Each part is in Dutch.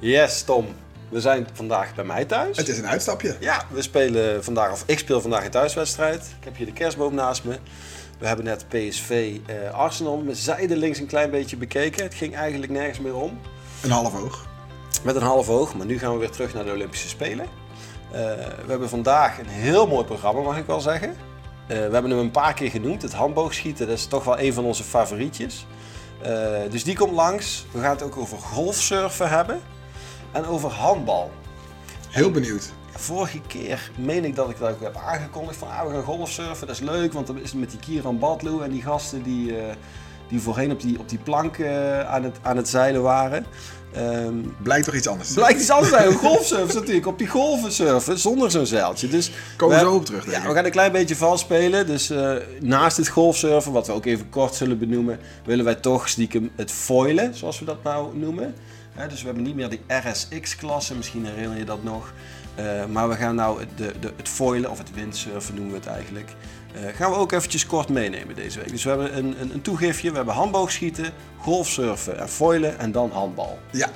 Yes, Tom. We zijn vandaag bij mij thuis. Het is een uitstapje. Ja, we spelen vandaag, of ik speel vandaag een thuiswedstrijd. Ik heb hier de kerstboom naast me. We hebben net PSV eh, Arsenal met zijdelings een klein beetje bekeken. Het ging eigenlijk nergens meer om. Een half oog. Met een half oog, maar nu gaan we weer terug naar de Olympische Spelen. Eh, we hebben vandaag een heel mooi programma, mag ik wel zeggen. Eh, we hebben hem een paar keer genoemd. Het handboogschieten, dat is toch wel een van onze favorietjes. Eh, dus die komt langs. We gaan het ook over golfsurfen hebben. En over handbal. Heel benieuwd. Vorige keer meen ik dat ik dat ook heb aangekondigd van ah, we gaan golfsurfen, dat is leuk, want dan is het met die Kieran Badloe en die gasten die, eh, die voorheen op die, op die plank eh, aan, het, aan het zeilen waren. Ehm, Blijkt toch iets anders. blijkt iets anders zijn. Golfsurfen natuurlijk, op die golven surfen zonder zo'n zeiltje. Dus Komen we zo op terug, denk ja, ik. we gaan een klein beetje vals spelen. Dus eh, naast het golfsurfen, wat we ook even kort zullen benoemen, willen wij toch stiekem het foilen, zoals we dat nou noemen. Hè, dus we hebben niet meer die RSX-klasse, misschien herinner je dat nog. Eh, maar we gaan nou het, de, de, het foilen, of het windsurfen noemen we het eigenlijk, eh, gaan we ook eventjes kort meenemen deze week. Dus we hebben een, een, een toegiftje, we hebben handboogschieten, golfsurfen en foilen en dan handbal. Ja.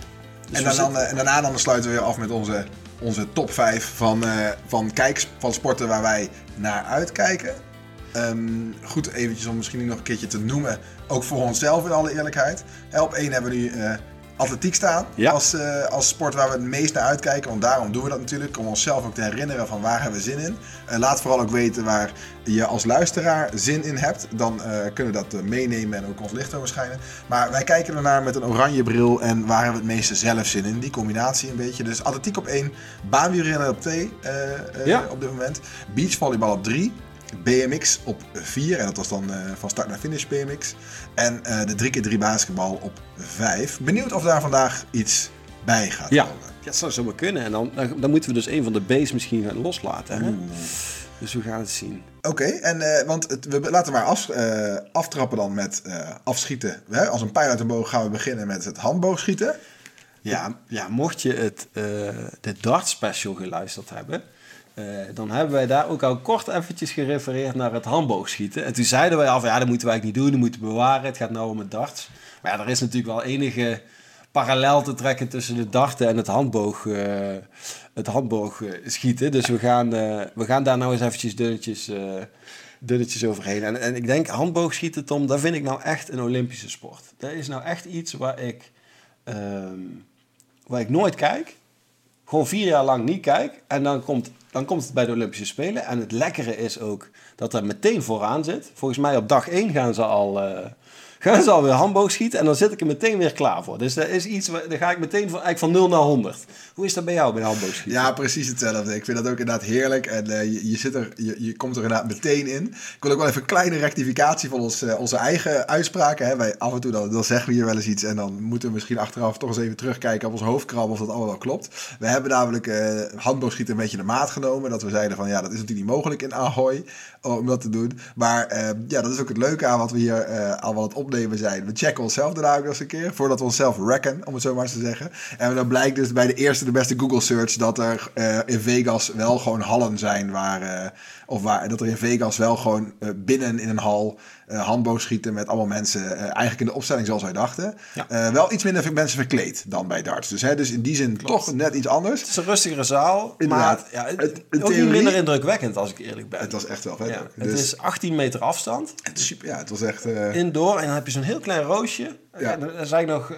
Dus en, dan, dan, zitten- eh, en daarna dan sluiten we weer af met onze, onze top 5 van, van kijks van sporten waar wij naar uitkijken. Ehm, goed, eventjes om misschien nog een keertje te noemen, ook voor onszelf in alle eerlijkheid. Op één hebben we nu atletiek staan Ja. als, eh, als sport waar we het meest naar uitkijken. Want daarom doen we dat natuurlijk, om onszelf ook te herinneren van waar hebben we zin in. Eh, laat vooral ook weten waar je als luisteraar zin in hebt. Dan eh, kunnen we dat meenemen en ook ons licht over schijnen. Maar wij kijken ernaar met een oranje bril en waar hebben we het meeste zelf zin in. Die combinatie een beetje. Dus atletiek op 1, baanwielrennen op 2 Ja. op dit moment. Beachvolleybal op 3. BMX op 4, en dat was dan eh, van start naar finish BMX. En eh, de 3x3 basketbal op 5. Benieuwd of daar vandaag iets bij gaat Ja, komen. dat zou zomaar kunnen. En dan, dan, dan moeten we dus een van de B's misschien gaan loslaten. Hè? Dus we gaan het zien. Oké, en eh, want het, we laten maar af, eh, aftrappen dan met eh, afschieten. Hè? Als een pijl uit de boog gaan we beginnen met het handboogschieten. Ja, ja mocht je het, eh, de Dart Special geluisterd hebben... eh, dan hebben wij daar ook al kort eventjes gerefereerd naar het handboogschieten. En toen zeiden wij van ja, dat moeten wij eigenlijk niet doen. Dat moeten we bewaren. Het gaat nou om het darts. Maar ja, er is natuurlijk wel enige parallel te trekken tussen de darten en het handboog, eh, het handboogschieten. Dus we gaan, eh, we gaan daar nou eens eventjes dunnetjes, eh, dunnetjes overheen. En, en ik denk handboogschieten, Tom, dat vind ik nou echt een Olympische sport. Dat is nou echt iets waar ik, ehm, waar ik nooit kijk. Gewoon vier jaar lang niet kijk. En dan komt, dan komt het bij de Olympische Spelen. En het lekkere is ook dat er meteen vooraan zit. Volgens mij op dag één gaan ze al... gaan ze alweer handboog schieten en dan zit ik er meteen weer klaar voor. Dus dat is iets, daar ga ik meteen van, eigenlijk van 0 naar 100. Hoe is dat bij jou bij handboogschieten? Ja, precies hetzelfde. Ik vind dat ook inderdaad heerlijk. En eh, je, je, zit er, je, je komt er inderdaad meteen in. Ik wil ook wel even een kleine rectificatie van ons, eh, onze eigen uitspraken. Hè. Wij af en toe dan, dan zeggen we hier wel eens iets. En dan moeten we misschien achteraf toch eens even terugkijken op ons hoofdkrab of dat allemaal wel klopt. We hebben namelijk eh handboogschieten een beetje de maat genomen. Dat we zeiden van ja, dat is natuurlijk niet mogelijk in Ahoy om dat te doen. Maar eh, ja, dat is ook het leuke aan wat we hier eh, al wel aan het opnemen zijn. We checken onszelf daarna ook nog eens een keer. Voordat we onszelf racken, om het zo maar eens te zeggen. En dan blijkt dus bij de eerste de beste Google search dat er eh, in Vegas wel gewoon hallen zijn waar. Of waar, dat er in Vegas wel gewoon eh, binnen in een hal eh handboogschieten met allemaal mensen. eh, eigenlijk in de opstelling zoals wij dachten. Ja. Wel iets minder mensen verkleed dan bij darts. Dus, hè, dus in die zin toch net iets anders. Het is een rustigere zaal, Inderdaad. maar ja, het, Het- ook niet minder indrukwekkend als ik eerlijk ben. Het was echt wel vet ja, het Dus, is 18 meter afstand. het is super, ja, het was echt... indoor en dan heb je zo'n heel klein roosje. Ja. En dan is eigenlijk nog,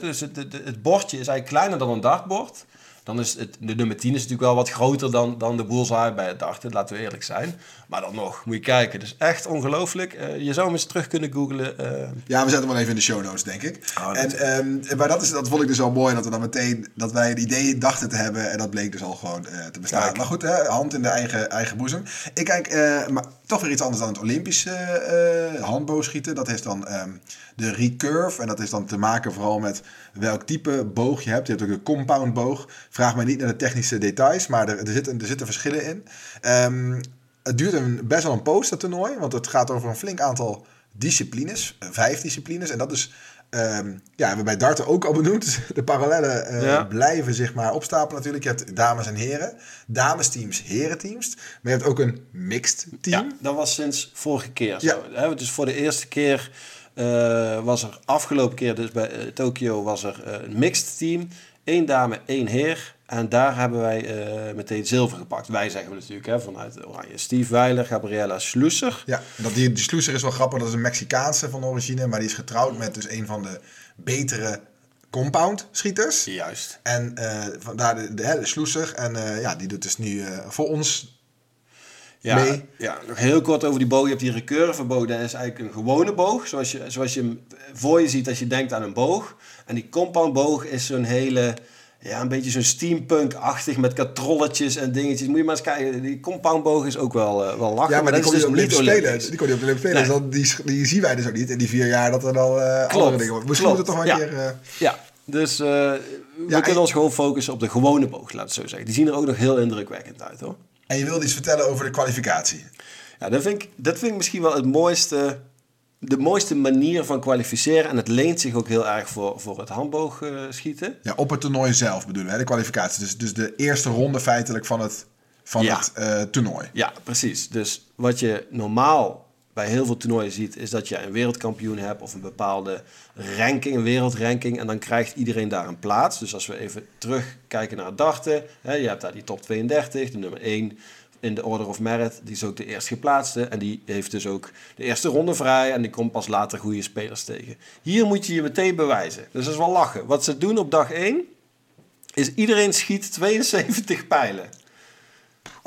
dus het, het, het bordje is eigenlijk kleiner dan een dartbord. Dan is het, de nummer 10 is natuurlijk wel wat groter dan, dan de bullseye bij het darten, laten we eerlijk zijn. Maar dan nog, moet je kijken. Dus echt ongelooflijk. Eh, je zou hem eens terug kunnen googlen. eh, Ja, we zetten hem wel even in de show notes, denk ik. Oh, dat- en, maar dat, is, dat vond ik dus wel mooi, dat we dan meteen dat wij een idee dachten te hebben. En dat bleek dus al gewoon eh, te bestaan. Kijk. Maar goed, hè, hand in de eigen, eigen boezem. Ik kijk, maar toch weer iets anders dan het Olympische eh handboogschieten. Dat is dan ehm, de recurve. En dat is dan te maken vooral met welk type boog je hebt. Je hebt ook de compound boog. Vraag mij niet naar de technische details, maar er, er, zitten, er zitten verschillen in. Ehm, het duurt een, best wel een poos, dat toernooi. Want het gaat over een flink aantal disciplines. eh, Vijf disciplines. En dat is... ehm, ja, hebben we bij darten ook al benoemd. De parallellen eh, Ja. blijven zich maar opstapelen natuurlijk. Je hebt dames en heren. Damesteams, herenteams. Maar je hebt ook een mixed team. Ja, dat was sinds vorige keer zo. Ja. Hè, Dus voor de eerste keer was er afgelopen keer, dus bij uh, Tokio, was er uh, een mixed team. Eén dame, één heer. En daar hebben wij meteen zilver gepakt. Wij zeggen we natuurlijk hè, vanuit Oranje. Steve Weiler, Gabriella Schlusser. Ja, dat die, die Schlusser is wel grappig. Dat is een Mexicaanse van origine. Maar die is getrouwd met dus een van de betere compound schieters. Juist. En vandaar de, de, de Schlusser. En ja, die doet dus nu voor ons ja, Ja, nog heel kort over die boog. Je hebt die recurve boog. Dat is eigenlijk een gewone boog. Zoals je, zoals je hem voor je ziet als je denkt aan een boog. En die compound boog is zo'n hele... Ja, een beetje zo'n steampunk-achtig met katrolletjes en dingetjes. Moet je maar eens kijken. Die compoundboog is ook wel, uh, wel lachen. Ja, maar, die kon je dus op Olympische Spelen. Die kon je op de Spelen. Nee. Dus die, die zien wij dus ook niet in die vier jaar dat er dan uh, andere dingen worden. Misschien moeten we toch wel een keer... Uh... Ja, dus uh, we ja, kunnen ons gewoon focussen op de gewone boog, laat het zo zeggen. Die zien er ook nog heel indrukwekkend uit, hoor. En je wilde iets vertellen over de kwalificatie. Ja, dat vind ik, dat vind ik misschien wel het mooiste, de mooiste manier van kwalificeren. En het leent zich ook heel erg voor, voor het handboogschieten. Ja, op het toernooi zelf bedoelen we, hè, de kwalificatie. Dus, dus de eerste ronde feitelijk van het, van het uh, toernooi. Ja, precies. Dus wat je normaal bij heel veel toernooien ziet, is dat je een wereldkampioen hebt of een bepaalde ranking, een wereldranking. En dan krijgt iedereen daar een plaats. Dus als we even terugkijken naar darten, hè, je hebt daar die top 32, de nummer 1 in de order of merit. Die is ook de eerst geplaatste. En die heeft dus ook de eerste ronde vrij. En die komt pas later goede spelers tegen. Hier moet je je meteen bewijzen. Dus dat is wel lachen. Wat ze doen op dag 1, is iedereen schiet 72 pijlen.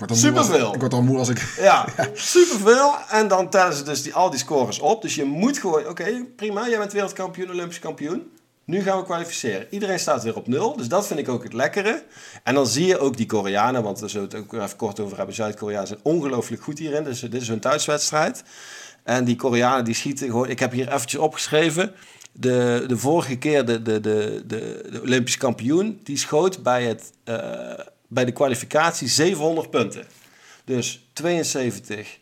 Superveel. Ik word al moe als ik... Ja, superveel. En dan tellen ze dus die, al die scores op. Dus je moet gewoon... Oké, prima. Jij bent wereldkampioen, Olympisch kampioen. Nu gaan we kwalificeren. Iedereen staat weer op nul. Dus dat vind ik ook het lekkere. En dan zie je ook die Koreanen, want we zullen het ook even kort over hebben. Zuid-Korea zijn ongelooflijk goed hierin. Dus dit is hun thuiswedstrijd. En die Koreanen die schieten gewoon... Ik heb hier eventjes opgeschreven. De, de vorige keer de, de, de, de, de Olympisch kampioen, die schoot bij het... Uh, bij de kwalificatie 700 punten. Dus 72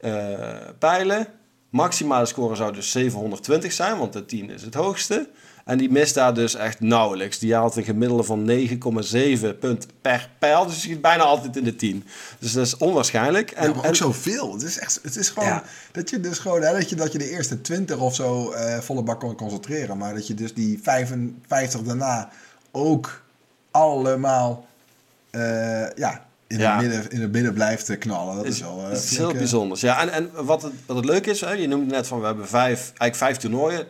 uh, eh, pijlen. Maximale score zou dus 720 zijn, want de 10 is het hoogste. En die mist daar dus echt nauwelijks. Die haalt een gemiddelde van 9,7 punt per pijl. Dus je schiet bijna altijd in de 10. Dus dat is onwaarschijnlijk. En, ja, maar ook en, zoveel. Het is, echt, het is gewoon dat je dus gewoon hè, dat, je, dat je de eerste 20 of zo uh, volle bak kon concentreren. Maar dat je dus die 55 daarna ook allemaal ja, in, Het midden, in het midden blijft knallen. Dat is, is wel uh, is heel bijzonder. Ja, en, en wat, het, wat het leuk is, hè, je noemde net van we hebben vijf, eigenlijk vijf toernooien.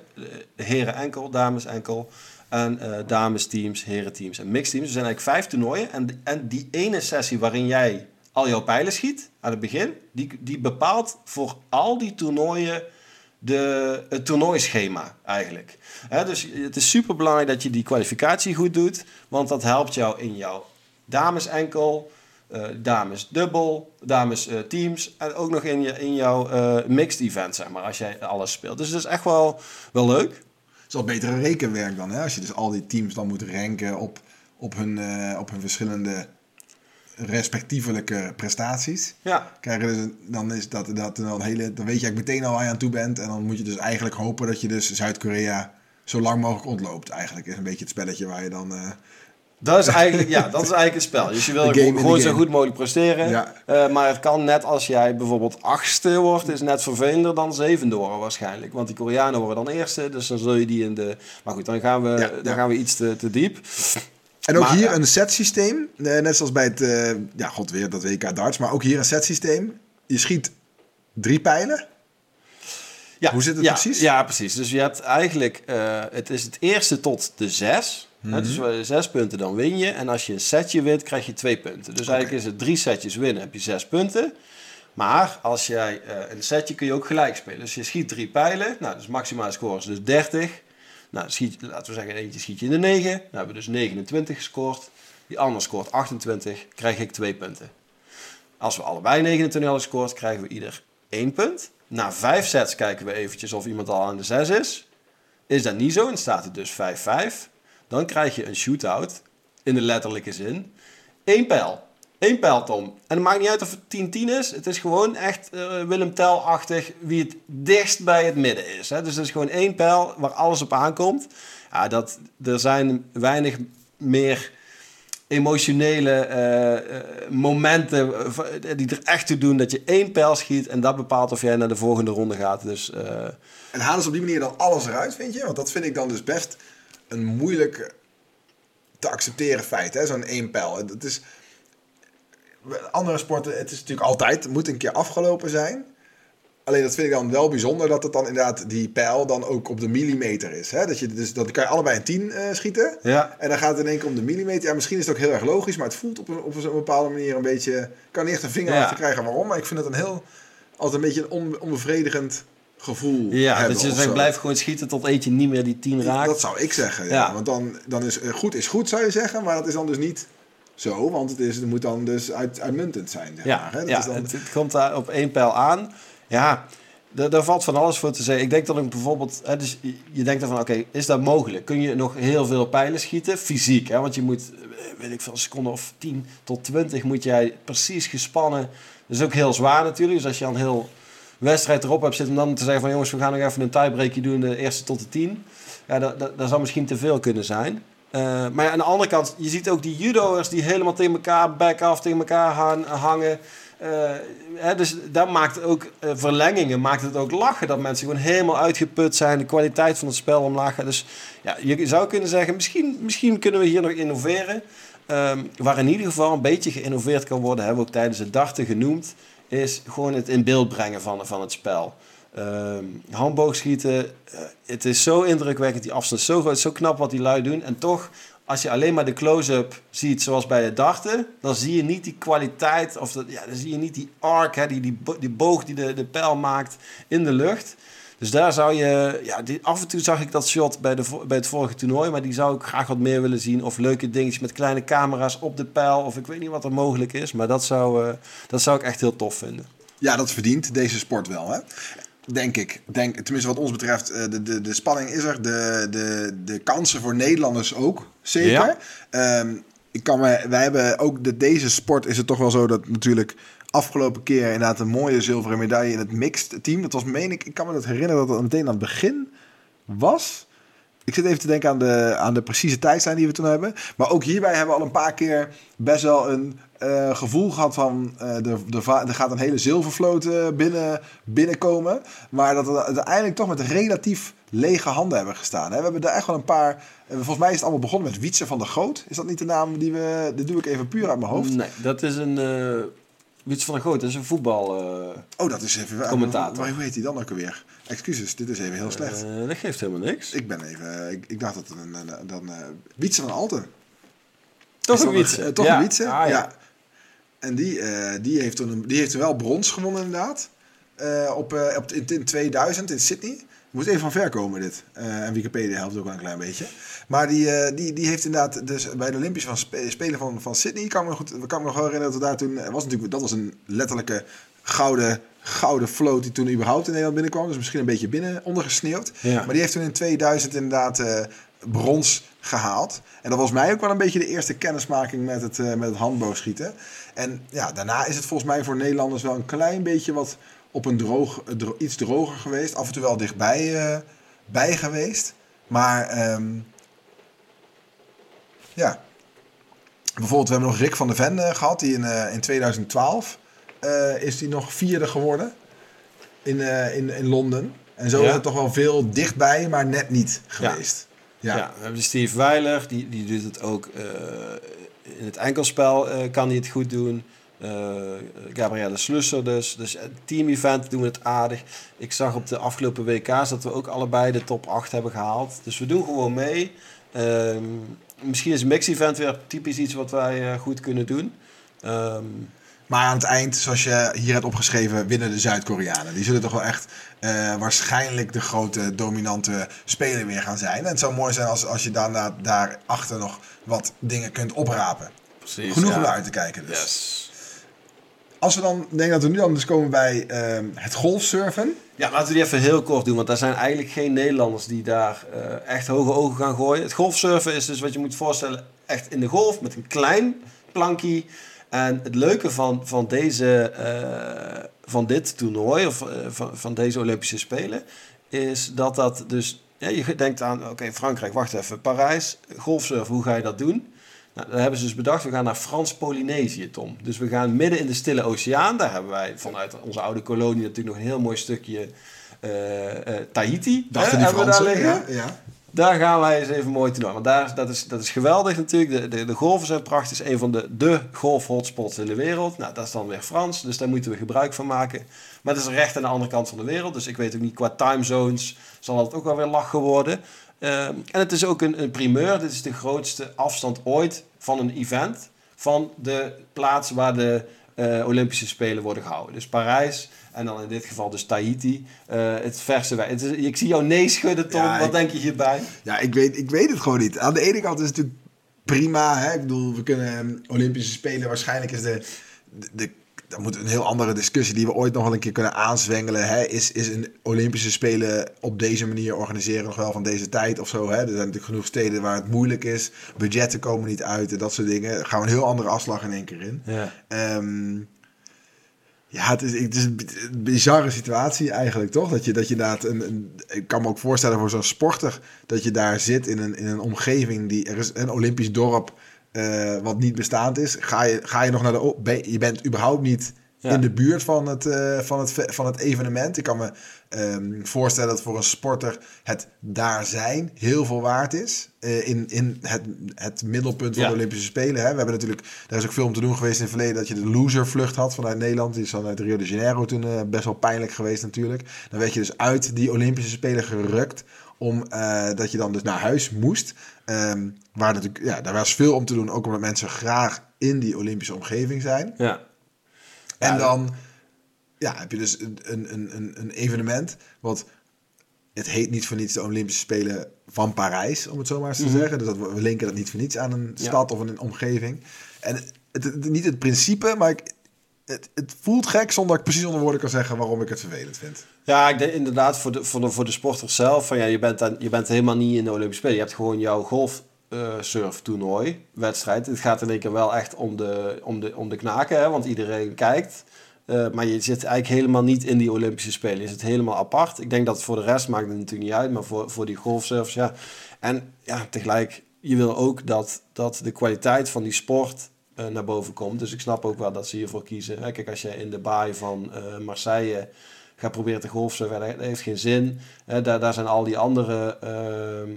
Heren enkel, dames enkel. En uh, dames teams, heren teams en mixed teams. Er zijn eigenlijk vijf toernooien. En, en die ene sessie waarin jij al jouw pijlen schiet aan het begin, die, die bepaalt voor al die toernooien de, het toernooischema eigenlijk. dus het is super belangrijk dat je die kwalificatie goed doet, want dat helpt jou in jouw dames enkel, uh, dames dubbel, dames uh, teams en ook nog in, je, in jouw uh, mixed event, zeg maar, als jij alles speelt. Dus het is echt wel, wel leuk. Het is al betere rekenwerk dan, hè? als je dus al die teams dan moet ranken op, op, hun, op hun verschillende respectievelijke prestaties. Ja. Krijgen dus, dan, is dat, dat dan, hele, dan weet je eigenlijk meteen al waar je aan toe bent. En dan moet je dus eigenlijk hopen dat je dus Zuid-Korea zo lang mogelijk ontloopt. Eigenlijk is een beetje het spelletje waar je dan dat is eigenlijk, ja, dat is eigenlijk het spel. Dus je wil gewoon zo goed mogelijk presteren. Ja. Uh, maar het kan net als jij bijvoorbeeld achtste wordt, is net vervelender dan zevende worden waarschijnlijk. Want die Koreanen worden dan eerste, dus dan zul je die in de... Maar goed, dan gaan we, ja, dan gaan we iets te, te diep. En ook hier een setsysteem, uh, net zoals bij het, uh, ja god weer, dat WK darts, maar ook hier een setsysteem. Je schiet drie pijlen. Ja, Hoe zit het precies? Ja, precies. Dus je hebt eigenlijk, het is het eerste tot de zes... Mm -hmm. Dus zes punten, dan win je. En als je een setje wint, krijg je twee punten. Dus eigenlijk is het drie setjes winnen, heb je zes punten. Maar als jij uh, een setje kun je ook gelijk spelen. Dus je schiet drie pijlen. Nou, dus maximale score is dus 30. Nou, schiet, laten we zeggen, eentje schiet je in de 9. Dan hebben we dus 29 gescoord. Die ander scoort 28, krijg ik twee punten. Als we allebei 29 hebben gescoord, krijgen we ieder één punt. Na vijf sets kijken we eventjes of iemand al aan de 6 is. Is dat niet zo, dan staat het dus 5-5. Dan krijg je een shootout, in de letterlijke zin. Eén pijl. Eén pijl, Tom. En het maakt niet uit of het 10-10 is. Het is gewoon echt uh, Willem Tel-achtig wie het dichtst bij het midden is. Hè? Dus het is gewoon één pijl waar alles op aankomt. Ja, dat, er zijn weinig meer emotionele eh, eh, momenten die er echt toe doen dat je één pijl schiet en dat bepaalt of jij naar de volgende ronde gaat. Dus, En halen ze op die manier dan alles eruit, vind je? Want dat vind ik dan dus best een moeilijk te accepteren feit, hè? zo'n één pijl. Het is, andere sporten, het is natuurlijk altijd, het moet een keer afgelopen zijn. Alleen dat vind ik dan wel bijzonder dat het dan inderdaad die pijl dan ook op de millimeter is. Hè? Dat je, dus dat kan je allebei een 10 uh, schieten. Ja. En dan gaat het in één keer om de millimeter. Ja, misschien is het ook heel erg logisch, maar het voelt op een, op een bepaalde manier een beetje. Ik kan niet echt een vinger ja. achter krijgen waarom, maar ik vind het een heel. altijd een beetje een onbevredigend gevoel. Ja, dat je zegt, blijf gewoon schieten tot eentje niet meer die 10 raakt. Dat zou ik zeggen. Ja. ja. Want dan, dan is uh, goed is goed, zou je zeggen, maar dat is dan dus niet zo, want het, is, het moet dan dus uit, uitmuntend zijn. Zeg ja, maar, hè? Dat ja is dan... het, het, komt daar op één pijl aan. Ja, daar valt van alles voor te zeggen. Ik denk dat ik bijvoorbeeld, hè, dus je denkt dan van, oké, is dat mogelijk? Kun je nog heel veel pijlen schieten? Fysiek, hè? want je moet, weet ik veel, een seconde of 10 tot 20 moet jij precies gespannen. Dat is ook heel zwaar natuurlijk. Dus als je dan heel wedstrijd erop hebt zitten om dan te zeggen van, jongens, we gaan nog even een tiebreakje doen, de eerste tot de 10. Ja, dat, dat, dat zou misschien te veel kunnen zijn. Uh, maar aan de andere kant, je ziet ook die judo'ers die helemaal tegen elkaar back-off, tegen elkaar hangen. Uh, hè, dus dat maakt ook verlengingen, maakt het ook lachen dat mensen gewoon helemaal uitgeput zijn, de kwaliteit van het spel omlaag gaat. Dus ja, je zou kunnen zeggen, misschien, misschien kunnen we hier nog innoveren. Um, waar in ieder geval een beetje geïnnoveerd kan worden, hebben we ook tijdens het darten genoemd, is gewoon het in beeld brengen van, van het spel. Uh, handboogschieten, uh, het is zo indrukwekkend, die afstand zo groot, zo knap wat die lui doen. En toch, als je alleen maar de close-up ziet, zoals bij het darten, dan zie je niet die kwaliteit, of dat, ja, dan zie je niet die arc, hè, die, die, die boog die de, de pijl maakt in de lucht. Dus daar zou je, ja, die, af en toe zag ik dat shot bij, de, bij het vorige toernooi, maar die zou ik graag wat meer willen zien. Of leuke dingetjes met kleine camera's op de pijl, of ik weet niet wat er mogelijk is, maar dat zou, uh, dat zou ik echt heel tof vinden. Ja, dat verdient deze sport wel. Hè? Denk ik. Denk, tenminste, wat ons betreft, de, de, de spanning is er. De, de, de kansen voor Nederlanders ook, zeker. Ja. Um, ik kan me, wij hebben ook de, deze sport is het toch wel zo dat natuurlijk afgelopen keer inderdaad een mooie zilveren medaille in het mixed team. Dat was, meen ik, ik kan me dat herinneren dat het meteen aan het begin was. Ik zit even te denken aan de, aan de precieze tijdslijn die we toen hebben. Maar ook hierbij hebben we al een paar keer best wel een uh, gevoel gehad van... Uh, de, de, gaat een hele zilvervloot uh, binnen, binnenkomen. Maar dat we uiteindelijk toch met relatief lege handen hebben gestaan. Hè? We hebben daar echt wel een paar... volgens mij is het allemaal begonnen met Wietse van der Goot. Is dat niet de naam die we... Dit doe ik even puur uit mijn hoofd. Nee, dat is een... Wietse van der Goot, dat is een voetbal... oh, dat is even... Commentator. Hoe heet hij dan ook alweer? Excuses, dit is even heel slecht. Uh, dat geeft helemaal niks. Ik ben even... Ik, ik dacht dat het een... een dan uh, Wietse van Alten. Toch een Wietse? Uh, toch ja. een Wietse, ah, ja. ja. En die, uh, die, heeft toen een, die heeft wel brons gewonnen inderdaad. op, op, in, in 2000 in Sydney. Moet even van ver komen dit. en Wikipedia helpt ook wel een klein beetje. Maar die, die, die heeft inderdaad dus bij de Olympische van Spe Spelen van, van Sydney... Kan me, goed, kan me nog wel herinneren dat we daar toen... Was natuurlijk, dat was een letterlijke gouden gouden float die toen überhaupt in Nederland binnenkwam. Dus misschien een beetje binnen ondergesneeuwd. Ja. Maar die heeft toen in 2000 inderdaad uh, brons gehaald. En dat was mij ook wel een beetje de eerste kennismaking met het, uh, met het handboogschieten. En ja, daarna is het volgens mij voor Nederlanders wel een klein beetje wat op een droog, dro iets droger geweest. Af en toe wel dichtbij uh, bij geweest. Maar um, ja, bijvoorbeeld we hebben nog Rick van der Ven gehad, die in, in 2012 uh, is hij nog vierde geworden in, in, in Londen. En zo ja. is het toch wel veel dichtbij, maar net niet geweest. Ja, ja. we hebben Steve Weiler, die, die doet het ook in het enkelspel, kan hij het goed doen. Gabrielle Slusser dus. Dus team event doen we het aardig. Ik zag op de afgelopen WK's dat we ook allebei de top 8 hebben gehaald. Dus we doen gewoon mee. Ehm, misschien is een mix event weer typisch iets wat wij goed kunnen doen. Um, maar aan het eind, zoals je hier hebt opgeschreven, winnen de Zuid-Koreanen. Die zullen toch wel echt uh, waarschijnlijk de grote dominante speler weer gaan zijn. En het zou mooi zijn als, als je daarna daarachter nog wat dingen kunt oprapen. Precies, Genoeg ja. om naar uit te kijken dus. Yes. Als we dan, denk dat we nu dan dus komen bij uh, het golfsurfen. Ja, laten we die even heel kort doen, want daar zijn eigenlijk geen Nederlanders die daar uh, echt hoge ogen gaan gooien. Het golfsurfen is dus wat je moet voorstellen, echt in de golf met een klein plankje. En het leuke van, van, deze, uh, van dit toernooi, of uh, van, van deze Olympische Spelen, is dat dat dus. Ja, je denkt aan, oké, Frankrijk, wacht even, Parijs, golfsurfen, hoe ga je dat doen? Nou, dan hebben ze dus bedacht, we gaan naar Frans-Polynesië, Tom. Dus we gaan midden in de Stille Oceaan. Daar hebben wij vanuit onze oude kolonie natuurlijk nog een heel mooi stukje uh, uh, Tahiti. Dachten die Fransen, daar liggen. Ja, ja. Daar gaan wij eens even mooi toe. Want daar, dat, is, dat is geweldig natuurlijk. De, de, de golven zijn prachtig. Het is een van de, de golfhotspots in de wereld. Nou, dat is dan weer Frans. Dus daar moeten we gebruik van maken. Maar het is recht aan de andere kant van de wereld. Dus ik weet ook niet, qua time zones zal het ook wel weer lachen worden. Uh, en het is ook een, een primeur. Dit is de grootste afstand ooit van een event. Van de plaats waar de uh, Olympische Spelen worden gehouden. Dus Parijs en dan in dit geval dus Tahiti. Uh, het verse wij. Ik zie jou nee schudden, Tom. Ja, Wat ik, denk je hierbij? Ja, ik weet, ik weet het gewoon niet. Aan de ene kant is het natuurlijk prima. Hè? Ik bedoel, we kunnen um, Olympische Spelen... Waarschijnlijk is de, de, de dat moet een heel andere discussie die we ooit nog wel een keer kunnen aanzwengelen. Hè? Is, is een Olympische Spelen op deze manier organiseren nog wel van deze tijd of zo? Hè? Er zijn natuurlijk genoeg steden waar het moeilijk is. Budgetten komen niet uit en dat soort dingen. Daar gaan we een heel andere afslag in één keer in. Ja. Um, ja, het is, het is een bizarre situatie eigenlijk, toch? Dat je, dat je inderdaad, een, een, ik kan me ook voorstellen voor zo'n sporter, dat je daar zit in een, in een omgeving die, er is een Olympisch dorp uh, wat niet bestaand is. Ga je, ga je nog naar de, je bent überhaupt niet in de buurt van het, uh, van, het, van het evenement. Ik kan me um, voorstellen dat voor een sporter het daar zijn heel veel waard is. Uh, in in het, het middelpunt van de Olympische Spelen. Hè. We hebben natuurlijk, daar is ook veel om te doen geweest in het verleden... dat je de loservlucht had vanuit Nederland. Die is vanuit Rio de Janeiro toen uh, best wel pijnlijk geweest natuurlijk. Dan werd je dus uit die Olympische Spelen gerukt... om dat je dan dus naar huis moest. Um, waar natuurlijk, ja, daar was veel om te doen. Ook omdat mensen graag in die Olympische omgeving zijn. Ja. En dan ja, heb je dus een, een, een, een evenement wat het heet niet voor niets de Olympische Spelen van Parijs, om het zo maar eens te mhm. zeggen. Dus dat, we linken dat niet voor niets aan een stad of een omgeving. En het, niet het principe, maar ik, het, het voelt gek zonder dat ik precies onder woorden kan zeggen waarom ik het vervelend vind. Ja, ik denk inderdaad voor de, voor de, voor de sporter zelf, van ja, je bent, dan, je bent helemaal niet in de Olympische Spelen. Je hebt gewoon jouw golf uh, surftoernooi, wedstrijd. Het gaat in één keer wel echt om de, om de, om de knaken, hè, want iedereen kijkt. Uh, maar je zit eigenlijk helemaal niet in die Olympische Spelen. Je zit helemaal apart. Ik denk dat voor de rest maakt het natuurlijk niet uit, maar voor, voor die golfsurfers, ja. En ja, tegelijk, je wil ook dat, dat de kwaliteit van die sport uh, naar boven komt. Dus ik snap ook wel dat ze hiervoor kiezen. Kijk, als je in de baai van uh, Marseille gaat proberen te golfsurfen, dat heeft geen zin. daar, daar zijn al die andere ehm,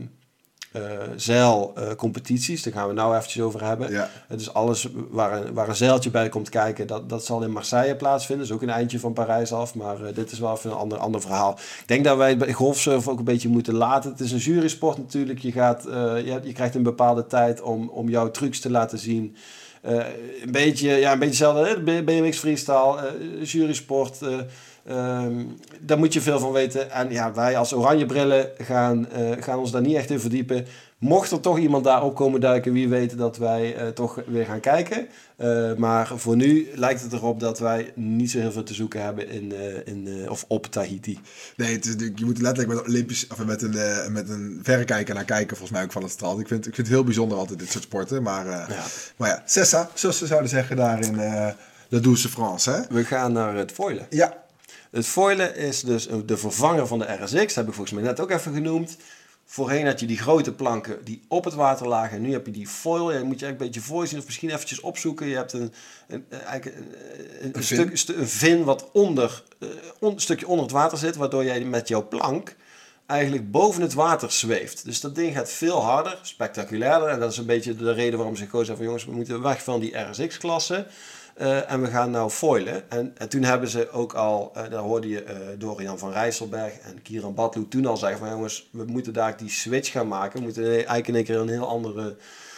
uh, zeilcompetities. Daar gaan we nou eventjes over hebben. Ja. dus alles waar een, waar een zeiltje bij komt kijken, dat, dat zal in Marseille plaatsvinden. Dat is ook een eindje van Parijs af. Maar dit is wel even een ander, ander verhaal. Ik denk dat wij bij golfsurfen ook een beetje moeten laten. Het is een jurysport natuurlijk. Je, gaat, je, je krijgt een bepaalde tijd om, om jouw trucs te laten zien. Een beetje, ja, een beetje hetzelfde. BMX freestyle, jurysport. Um, daar moet je veel van weten. En ja, wij als oranje brillen gaan, gaan ons daar niet echt in verdiepen. Mocht er toch iemand daar op komen duiken, wie weet dat wij uh, toch weer gaan kijken. Uh, maar voor nu lijkt het erop dat wij niet zo heel veel te zoeken hebben in, in, of op Tahiti. Nee, het is, je moet letterlijk met, Olympisch, of met, een, met een verrekijker naar kijken, volgens mij ook van het strand. Ik vind, ik vind het heel bijzonder altijd dit soort sporten. Maar ja, maar ja Sessa, zoals ze zouden zeggen daar in de Douce France. Hè? We gaan naar het foilen. Ja, het foilen is dus de vervanger van de RSX. Dat heb ik volgens mij net ook even genoemd. Voorheen had je die grote planken die op het water lagen. En nu heb je die foil. Ja, moet je een beetje voor zien of misschien eventjes opzoeken. Je hebt een, een, een, een, stuk, een vin wat onder, uh, een stukje onder het water zit. Waardoor jij met jouw plank eigenlijk boven het water zweeft. Dus dat ding gaat veel harder, spectaculairder. En dat is een beetje de reden waarom ze gekozen hebben van jongens, we moeten weg van die RSX-klasse. Uh, en we gaan nou foilen. En, en toen hebben ze ook al, uh, daar hoorde je uh, Dorian van Rijsselberg en Kieran Batlu toen al zeggen van jongens, we moeten daar die switch gaan maken. We moeten eigenlijk in één keer een heel andere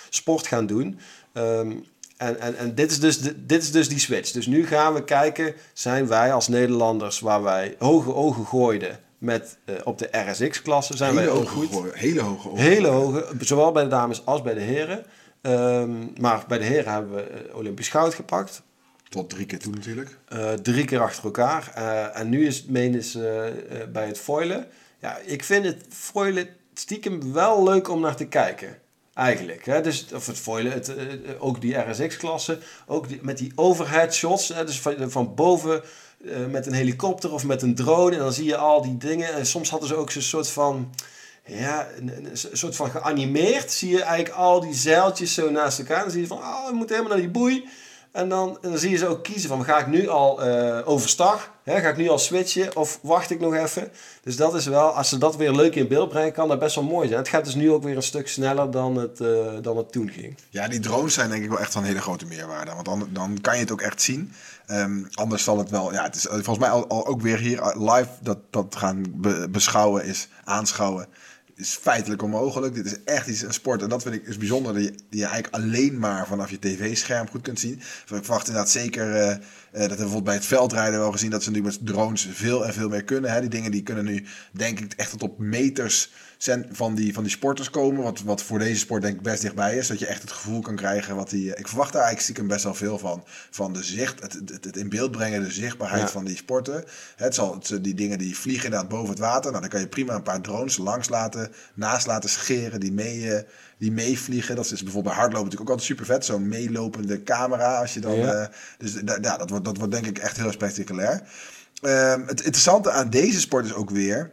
sport gaan doen. Um, en, en, en dit, is dus de, dit is dus die switch. Dus nu gaan we kijken, zijn wij als Nederlanders waar wij hoge ogen gooiden met, op de RSX-klasse, zijn hele wij ook goed? Gooien, hele hoge ogen. Hele hoge, zowel bij de dames als bij de heren. Um, maar bij de heren hebben we Olympisch goud gepakt. Tot drie keer toe natuurlijk. Uh, drie keer achter elkaar. Uh, en nu is het menens uh, bij het foilen. Ja, ik vind het foilen stiekem wel leuk om naar te kijken. Eigenlijk. Hè? Dus, of het foilen, het, ook die RSX-klasse. Ook die, met die overhead shots. Hè? Dus van, van boven met een helikopter of met een drone. En dan zie je al die dingen. En soms hadden ze ook zo'n soort van ja, een soort van geanimeerd. Zie je eigenlijk al die zeiltjes zo naast elkaar. Dan zie je van, oh, we moeten helemaal naar die boei. En dan, dan zie je ze ook kiezen van, ga ik nu al uh, overstag? Hè, ga ik nu al switchen of wacht ik nog even? Dus dat is wel, als ze dat weer leuk in beeld brengen, kan dat best wel mooi zijn. Het gaat dus nu ook weer een stuk sneller dan het, uh, dan het toen ging. Ja, die drones zijn denk ik wel echt van een hele grote meerwaarde. Want dan, dan kan je het ook echt zien. Um, anders zal het wel, ja, het is volgens mij al, al ook weer hier live dat, dat gaan be beschouwen is, aanschouwen is feitelijk onmogelijk. Dit is echt iets, een sport. En dat vind ik is bijzonder. Die, die je eigenlijk alleen maar vanaf je tv-scherm goed kunt zien. Ik verwacht inderdaad zeker. Uh, dat hebben we bijvoorbeeld bij het veldrijden wel gezien. Dat ze nu met drones veel en veel meer kunnen. Hè. Die dingen die kunnen nu, denk ik, echt tot op meters van die, van die sporters komen. Wat, wat voor deze sport denk ik best dichtbij is. Dat je echt het gevoel kan krijgen wat die... Ik verwacht daar eigenlijk stiekem best wel veel van. Van de zicht, het, het, het in beeld brengen, de zichtbaarheid van die sporten. Het zal, het, die dingen die vliegen inderdaad boven het water. Nou, dan kan je prima een paar drones langs laten, naast laten scheren die mee... Die meevliegen. Dat is bijvoorbeeld bij hardlopen natuurlijk ook altijd super vet. Zo'n meelopende camera. Als je dan, ja. Uh, dus ja, dat wordt, dat wordt denk ik echt heel spectaculair. Uh, het interessante aan deze sport is ook weer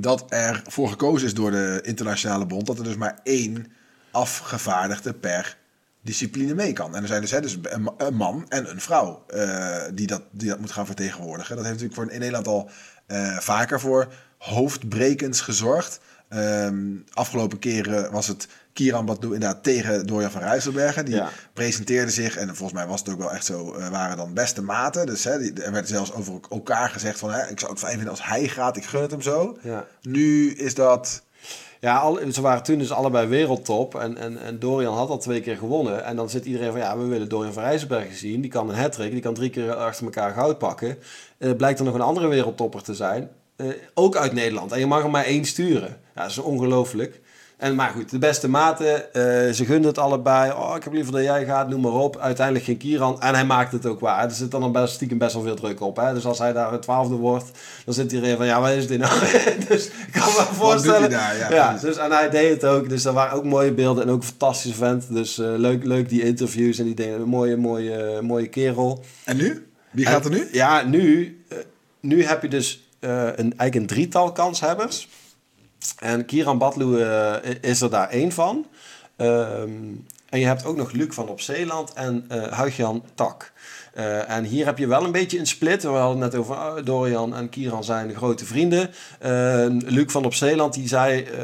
dat er voor gekozen is door de internationale bond dat er dus maar één afgevaardigde per discipline mee kan. En er zijn dus, hè, dus een, man en een vrouw uh, die, dat, die dat moet gaan vertegenwoordigen. Dat heeft natuurlijk voor in Nederland al uh, vaker voor hoofdbrekens gezorgd. Um, afgelopen keren was het Kieran Badu inderdaad tegen Dorian van Rijsselbergen. Die presenteerde zich, en volgens mij was het ook wel echt zo, uh, waren dan beste maten. Dus hè, die, er werd zelfs over elkaar gezegd van, hè, ik zou het fijn vinden als hij gaat, ik gun het hem zo. Ja. Nu is dat... Ja, al, ze waren toen dus allebei wereldtop en, en, en Dorian had al twee keer gewonnen. En dan zit iedereen van, ja, we willen Dorian van Rijsselbergen zien. Die kan een hat die kan drie keer achter elkaar goud pakken. Uh, blijkt er nog een andere wereldtopper te zijn. Uh, ook uit Nederland. En je mag er maar één sturen. Ja, dat is ongelooflijk. En, maar goed, de beste maten, uh, ze gunden het allebei. Oh, ik heb liever dat jij gaat, noem maar op. Uiteindelijk geen Kieran. En hij maakt het ook waar. Er zit dan best, stiekem best wel veel druk op. Hè? Dus als hij daar het twaalfde wordt, dan zit hij erin van... Ja, wat is dit nou? dus ik kan me voorstellen... Daar, ja, ja dus, en hij deed het ook. Dus er waren ook mooie beelden en ook een fantastische vent. Dus uh, leuk, leuk die interviews en die dingen. Een mooie, mooie, mooie kerel. En nu? Wie gaat er nu? Ja, nu, nu heb je dus een, eigenlijk een drietal kanshebbers... En Kieran Badlu uh, is er daar één van. Um, en je hebt ook nog Luc van op Zeeland en uh, Huigjan Tak. Uh, en hier heb je wel een beetje een split. We hadden het net over uh, Dorian en Kieran zijn grote vrienden. Uh, Luc van op Zeeland die zei op een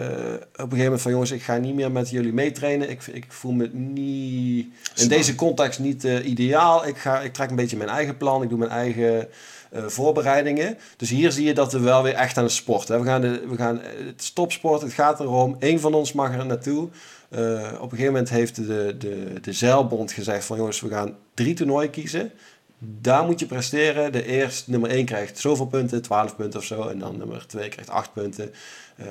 gegeven moment van... jongens, ik ga niet meer met jullie meetrainen. Ik, ik voel me niet, in deze context niet ideaal. Ik, ga, ik trek een beetje mijn eigen plan. Ik doe mijn eigen voorbereidingen. Dus hier zie je dat we wel weer echt aan het sporten. We gaan, we gaan het stopsport, het gaat erom. Eén van ons mag er naartoe. Uh, op een gegeven moment heeft de, de, de zeilbond gezegd van jongens, we gaan drie toernooien kiezen. Daar moet je presteren. De eerste, nummer 1 krijgt zoveel punten, 12 punten of zo. En dan nummer 2 krijgt 8 punten. Uh,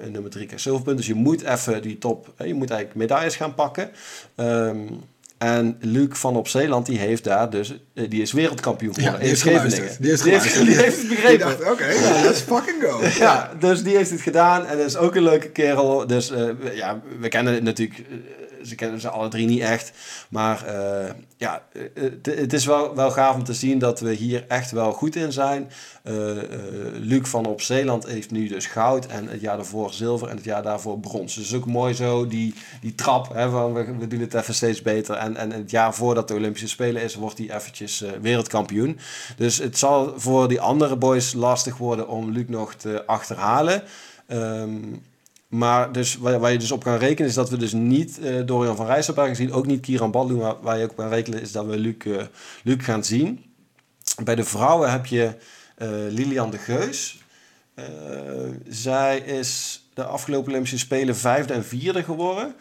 en nummer 3 krijgt zoveel punten. Dus je moet even die top, je moet eigenlijk medailles gaan pakken. Um, en Luc van op Zeeland, die heeft daar dus, eh, die is wereldkampioen geworden ja. Die, heeft, die, heeft, die heeft het begrepen. oké, okay, let's fucking go. ja, dus die heeft het gedaan en dat is ook een leuke kerel. Dus uh, ja, we kennen het natuurlijk ze kennen ze alle drie niet echt. Maar uh, ja, het, het, is wel, wel gaaf om te zien dat we hier echt wel goed in zijn. Uh, Luc van op Zeeland heeft nu dus goud en het jaar daarvoor zilver en het jaar daarvoor brons. Dus ook mooi zo die, die trap hè, van we, we doen het even steeds beter. En, en het jaar voordat de Olympische Spelen is, wordt hij eventjes wereldkampioen. Dus het zal voor die andere boys lastig worden om Luc nog te achterhalen. Um, maar dus waar, waar, je dus op kan rekenen is dat we dus niet uh, Dorian van Rijsselberg zien, ook niet Kieran Badlu, maar waar je op kan rekenen is dat we Luc, uh, Luc gaan zien. Bij de vrouwen heb je uh, Lilian de Geus. zij is de afgelopen Olympische Spelen vijfde en vierde geworden.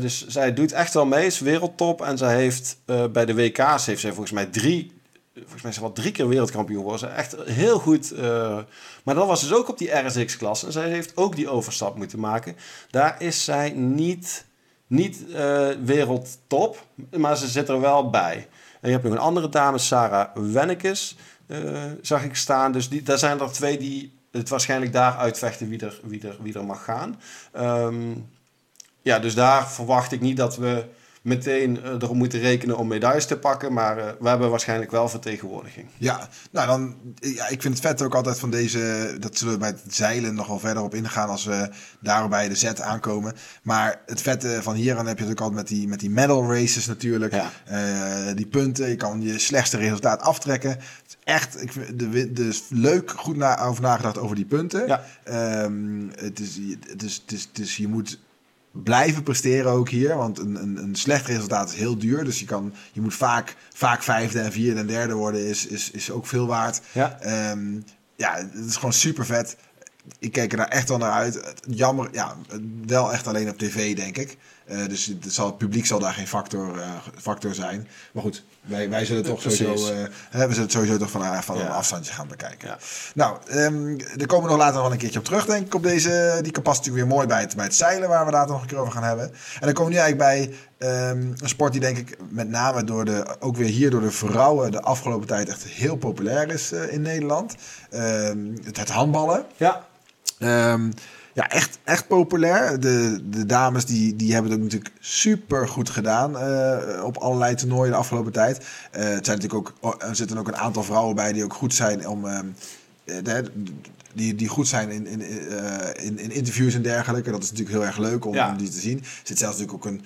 dus zij doet echt wel mee, is wereldtop. En zij heeft bij de WK's heeft zij volgens mij drie volgens mij wel drie keer wereldkampioen geworden. Echt heel goed. Uh, maar dat was dus ook op die RSX-klasse. En zij heeft ook die overstap moeten maken. Daar is zij niet, niet uh, wereldtop, maar ze zit er wel bij. En je hebt nog een andere dame, Sarah Wennekes, uh, zag ik staan. Dus die, daar zijn er twee die het waarschijnlijk daar uitvechten wie er, wie er, wie er mag gaan. Um, ja, dus daar verwacht ik niet dat we meteen uh, erop moeten rekenen om medailles te pakken. Maar uh, we hebben waarschijnlijk wel vertegenwoordiging. Ja, nou dan, ja, ik vind het vet ook altijd van deze, dat zullen we bij het zeilen nog wel verder op ingaan als we daar bij de set aankomen. Maar het vette van hier aan heb je natuurlijk altijd met die, met die medal races natuurlijk. Ja. Uh, die punten, je kan je slechtste resultaat aftrekken. Echt, ik vind de, dus leuk, goed na, over nagedacht over die punten. Ja. Um, het, is, het, is, het, is, het is, je moet blijven presteren ook hier. Want een, een, een slecht resultaat is heel duur. Dus je, kan, je moet vaak, vaak vijfde en vierde en derde worden. Is, is, is ook veel waard. Ja. Um, ja, het is gewoon super vet. Ik kijk er daar echt wel naar uit. Jammer, ja, wel echt alleen op tv, denk ik. Uh, dus het, zal, het publiek zal daar geen factor, uh, factor zijn. Maar goed, wij, wij zullen toch sowieso, uh, we zullen het sowieso toch van, van een afstandje gaan bekijken. Ja. Nou, um, daar komen we nog later nog een keertje op terug, denk ik. Op deze, die kan past natuurlijk weer mooi bij het, bij het zeilen, waar we later nog een keer over gaan hebben. En dan komen we nu eigenlijk bij um, een sport die denk ik met name door de, ook weer hier door de vrouwen de afgelopen tijd echt heel populair is in Nederland. Um, het, het handballen. Ja. Um, ja, echt, echt populair. De, de dames die, die hebben het ook natuurlijk super goed gedaan uh, op allerlei toernooien de afgelopen tijd. Uh, het zijn natuurlijk ook, oh, er zitten ook een aantal vrouwen bij die ook goed zijn om. Uh, de, die, die goed zijn in, in, in, in, interviews en dergelijke. Dat is natuurlijk heel erg leuk om, ja. om die te zien. Er zit zelfs natuurlijk ook een,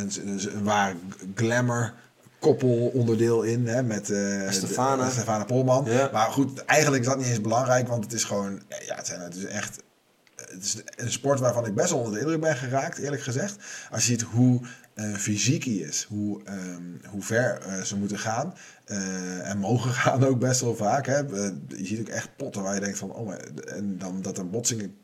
een, een, een waar glamour koppelonderdeel in. Hè, met uh, Stefana. Stefana Polman. Ja. Maar goed, eigenlijk is dat niet eens belangrijk. Want het is gewoon... Ja, het zijn het is echt het is een sport waarvan ik best onder de indruk ben geraakt, eerlijk gezegd. Als je ziet hoe uh, fysiek hij is, hoe, um, hoe ver uh, ze moeten gaan. Uh, en mogen gaan ook best wel vaak. Hè. je ziet ook echt potten waar je denkt van, oh, maar, en dan dat er botsingen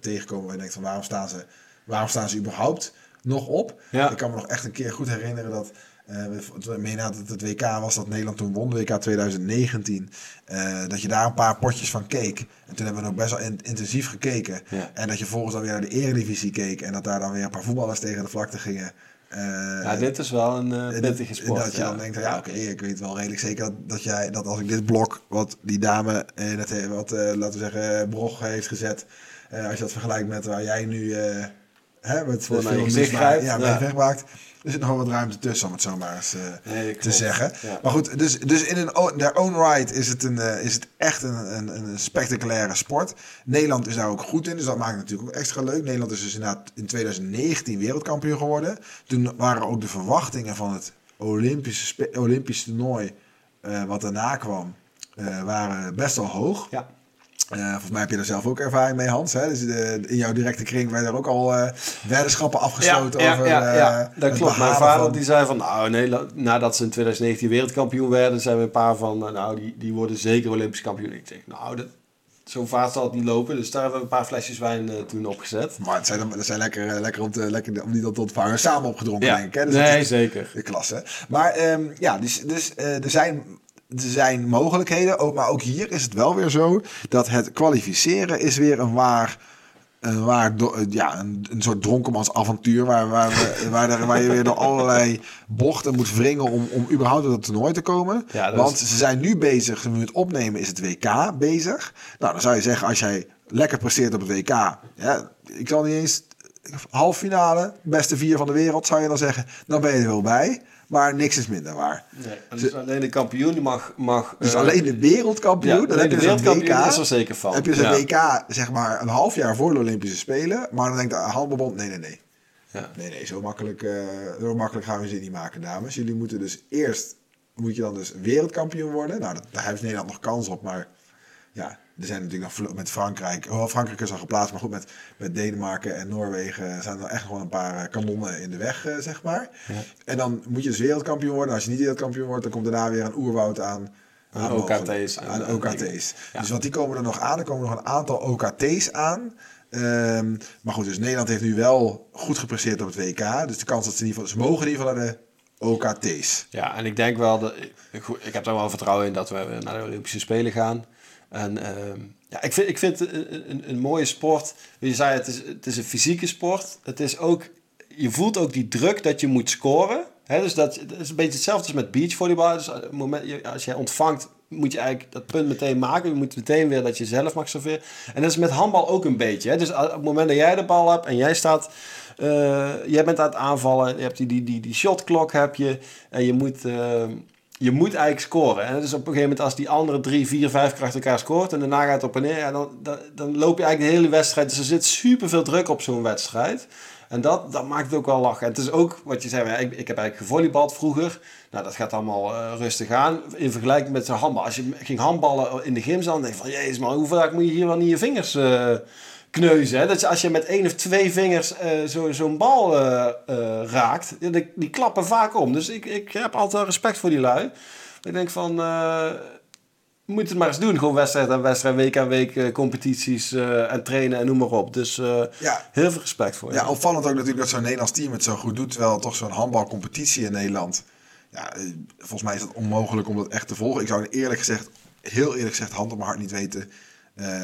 tegenkomen waar je denkt van, waarom staan ze, waarom staan ze überhaupt nog op? Ja. Ik kan me nog echt een keer goed herinneren dat uh, meen dat het WK was dat Nederland toen won, WK 2019. Uh, dat je daar een paar potjes van keek. En toen hebben we ook best wel intensief gekeken. En dat je volgens dan weer naar de Eredivisie keek. En dat daar dan weer een paar voetballers tegen de vlakte gingen. Uh, ja, dit is wel een uh, pittige sport. Dat je dan denkt, ja, oké, okay, ik weet wel redelijk zeker dat, dat, jij, dat als ik dit blok, wat die dame, in het, wat laten we zeggen, Brog heeft gezet. als je dat vergelijkt met waar jij nu hè, met veel gezicht ja, ja. wegmaakt er zit nog wel wat ruimte tussen, om het zo maar eens uh, te zeggen. Maar goed, dus, dus in een their own right is het, een, uh, is het echt een, een, een, spectaculaire sport. Nederland is daar ook goed in, dus dat maakt het natuurlijk ook extra leuk. Nederland is dus inderdaad in 2019 wereldkampioen geworden. Toen waren ook de verwachtingen van het Olympische, Olympische toernooi, uh, wat daarna kwam, waren best wel hoog. Ja. Uh, volgens mij heb je er zelf ook ervaring mee, Hans. Hè? Dus de, in jouw directe kring werden er ook al uh, weddenschappen afgesloten ja, over. Ja, ja, uh, dat klopt. Mijn vader die zei van, nou, nee, nadat ze in 2019 wereldkampioen werden, zijn we een paar van, nou, die, die worden zeker Olympisch kampioen. Ik zeg, nou, dat, zo vaart zal het niet lopen. Dus daar hebben we een paar flesjes wijn toen opgezet. Maar het zijn, dat zijn lekker, lekker, om, te, lekker om die dat te ontvangen. Samen opgedronken, denk ik. Hè? Dus nee, zeker. De klasse. Maar um, ja, dus, dus er zijn zijn mogelijkheden, maar ook hier is het wel weer zo dat het kwalificeren is weer een waar, een, waar ja, een, een soort dronkenmansavontuur waar, waar, we, waar, waar je weer door allerlei bochten moet wringen om, om überhaupt tot het toernooi te komen. Want ze zijn nu bezig, nu het opnemen is het WK bezig. Nou, dan zou je zeggen, als jij lekker presteert op het WK, ja, ik zal niet eens half finale, beste vier van de wereld, zou je dan zeggen, dan ben je er wel bij. Maar niks is minder waar. Nee, dus alleen de kampioen die mag... mag dus uh, alleen de wereldkampioen? Ja, dan heb de je wereldkampioen WK, is er zeker van. Heb je zo'n WK, zeg maar, een half jaar voor de Olympische Spelen. Maar dan denkt de handbalbond, nee, nee, nee. Ja. Nee, nee, zo makkelijk, uh, zo makkelijk gaan we ze niet maken, dames. Jullie moeten dus eerst... Moet je dan dus wereldkampioen worden. Nou, dat, daar heeft Nederland nog kans op, maar... Ja, er zijn natuurlijk nog met Frankrijk. Oh, Frankrijk is al geplaatst, maar goed, met, met Denemarken en Noorwegen zijn er echt gewoon een paar eh, kanonnen in de weg, uh, zeg maar. Ja. En dan moet je dus wereldkampioen worden. Als je niet wereldkampioen wordt, dan komt daarna weer een oerwoud aan. Aan OKT's. Aan, OKT's. Dus wat die komen er nog aan. Er komen nog een aantal OKT's aan. Um, maar goed, dus Nederland heeft nu wel goed gepresteerd op het WK. Dus de kans dat ze in ieder geval, ze mogen in ieder geval naar de OKT's. Ja, en ik denk wel dat ik, ik heb er wel vertrouwen in dat we naar de Olympische Spelen gaan. En uh, ja, ik vind, ik vind het een, een, mooie sport. Je zei, het is, het is een fysieke sport. Het is ook, je voelt ook die druk dat je moet scoren. He, dus dat, is een beetje hetzelfde als met beachvolleybal. Dus moment, als jij ontvangt, moet je eigenlijk dat punt meteen maken. Je moet meteen weer dat je zelf mag serveren. En dat is met handbal ook een beetje. Hè? Dus op het moment dat jij de bal hebt en jij staat... Uh, jij bent aan het aanvallen, je hebt die, die, die, die shotklok heb je. En je moet, uh, je moet eigenlijk scoren. En dus op een gegeven moment als die andere drie, vier, vijf kracht elkaar scoort... en daarna gaat het op en neer, dan, dan, loop je eigenlijk de hele wedstrijd. Dus er zit super veel druk op zo'n wedstrijd. En dat, dat maakt het ook wel lachen. En het is ook wat je zei, ik, ik heb eigenlijk gevolleybald vroeger. Nou, dat gaat allemaal uh, rustig aan. In vergelijking met zo'n handbal. Als je ging handballen in de gym, dan denk je van... Jezus man, hoe vaak moet je hier wel niet je vingers uh, kneuzen? Hè? Dat je, als je met één of twee vingers uh, zo'n zo bal raakt, die, die, klappen vaak om. Dus ik, ik heb altijd respect voor die lui. Ik denk van moet het maar eens doen. Gewoon wedstrijd aan wedstrijd, week aan week competities en trainen en noem maar op. Dus ja. heel veel respect voor je. Ja, opvallend ook natuurlijk dat zo'n Nederlands team het zo goed doet. Terwijl toch zo'n handbalcompetitie in Nederland... Ja, volgens mij is het onmogelijk om dat echt te volgen. Ik zou eerlijk gezegd, heel eerlijk gezegd, hand op mijn hart niet weten...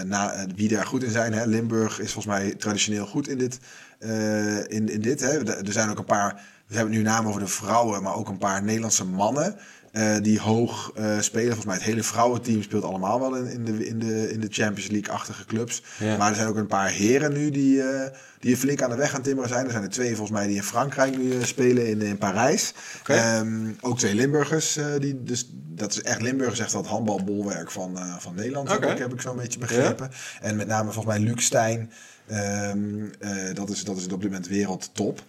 na, wie daar goed in zijn. Hè. Limburg is volgens mij traditioneel goed in dit. in, in dit hè. Er zijn ook een paar... We hebben nu namen over de vrouwen, maar ook een paar Nederlandse mannen... Uh, die hoog uh, spelen. Volgens mij het hele vrouwenteam speelt allemaal wel in, in, de, in, de, in de Champions League-achtige clubs. Ja. Maar er zijn ook een paar heren nu die, uh, die flink aan de weg aan timmeren zijn. Er zijn er twee volgens mij die in Frankrijk nu spelen in, in Parijs. Okay. Um, ook twee Limburgers. die, dus dat is echt Limburgers echt dat handbalbolwerk van, van Nederland. Okay. Heb, ik, heb ik zo'n beetje begrepen. Ja. En met name volgens mij Luc Stijn. Um, dat, is, dat is op dit moment wereldtop.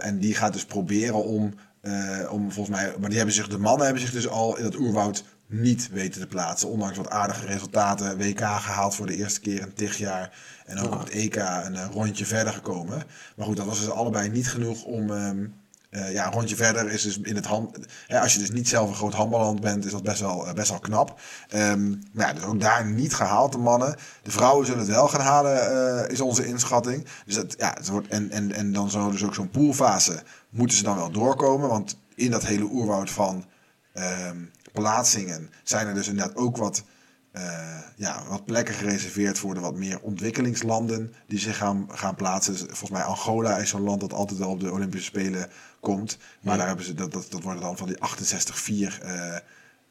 en die gaat dus proberen om uh, om volgens mij, maar die hebben zich, de mannen hebben zich dus al in het oerwoud niet weten te plaatsen. Ondanks wat aardige resultaten. WK gehaald voor de eerste keer in tig jaar. En ook op het EK een uh, rondje verder gekomen. Maar goed, dat was dus allebei niet genoeg om. Um, uh, ja, een rondje verder is dus in het hand. Als je dus niet zelf een groot handballand bent, is dat best wel, best wel knap. Um, maar ja, dus ook daar niet gehaald, de mannen. De vrouwen zullen het wel gaan halen, is onze inschatting. Dus dat, ja, het wordt, en, en, en dan zo dus ook zo'n poolfase moeten ze dan wel doorkomen. Want in dat hele oerwoud van um, plaatsingen zijn er dus inderdaad ook wat, ja, wat plekken gereserveerd voor de wat meer ontwikkelingslanden die zich gaan, gaan plaatsen. Dus volgens mij Angola is zo'n land dat altijd wel op de Olympische Spelen komt. Maar ja. daar hebben ze, dat, dat, dat worden dan van die 68-4 uh,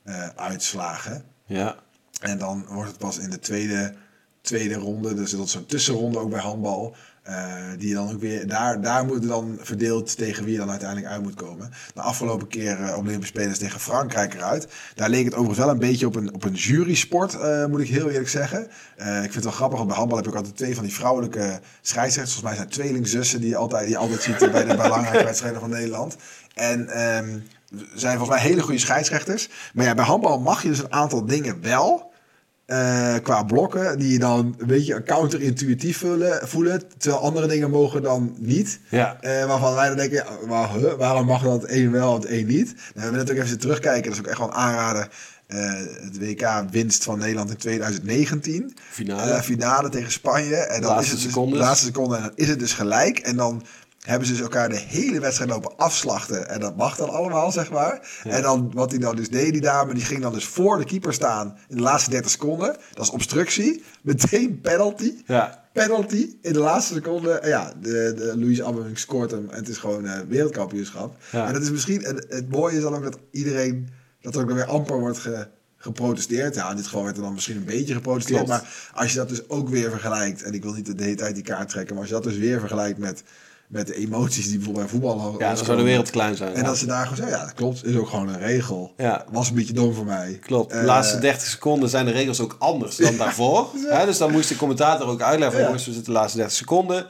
uh, uitslagen. Ja. En dan wordt het pas in de tweede, tweede ronde, dus dat is zo'n tussenronde ook bij handbal. Uh, die dan ook weer, daar, daar moet dan verdeeld tegen wie je dan uiteindelijk uit moet komen. De afgelopen keer uh, Olympische Spelers tegen Frankrijk eruit. Daar leek het overigens wel een beetje op een, op een jury-sport, uh, moet ik heel eerlijk zeggen. ik vind het wel grappig, want bij handbal heb ik altijd twee van die vrouwelijke scheidsrechters. Volgens mij zijn tweelingzussen die je altijd, die altijd ziet bij de belangrijke wedstrijden van Nederland. En um, zijn volgens mij hele goede scheidsrechters. Maar ja, bij handbal mag je dus een aantal dingen wel. Uh, qua blokken, die je dan een beetje counterintuïtief voelen, voelen, terwijl andere dingen mogen dan niet. Ja. Uh, waarvan wij dan denken, ja, waar, huh, waarom mag dat een wel en het een niet? Nou, we hebben ook even terugkijken, dat is ook echt wel een aanrader. Uh, het WK-winst van Nederland in 2019. Finale. finale tegen Spanje. En dan laatste is het dus, laatste seconde. En dan is het dus gelijk. En dan hebben ze dus elkaar de hele wedstrijd lopen afslachten. En dat mag dan allemaal, zeg maar. Ja. En dan, wat hij dan dus deed, die dame, die ging dan dus voor de keeper staan in de laatste 30 seconden. Dat is obstructie. Meteen penalty. Ja. Penalty in de laatste seconde. En ja, de, de Louise Abbeving scoort hem. En het is gewoon uh, wereldkampioenschap. Ja. En dat is misschien, het, het mooie is dan ook dat iedereen, dat er ook weer amper wordt ge, geprotesteerd. Ja, in dit geval werd er dan misschien een beetje geprotesteerd. Klopt. Maar als je dat dus ook weer vergelijkt. En ik wil niet de hele tijd die kaart trekken. Maar als je dat dus weer vergelijkt met met de emoties die bijvoorbeeld bij voetbal Ja, dan zou de wereld klein zijn. En ja. dat ze daar gewoon zeggen, ja, dat klopt, is ook gewoon een regel. Ja. Was een beetje dom voor mij. Klopt. De Uh, laatste 30 seconden zijn de regels ook anders dan daarvoor. Dus dan moest de commentator ook uitleggen jongens, we zitten de laatste 30 seconden.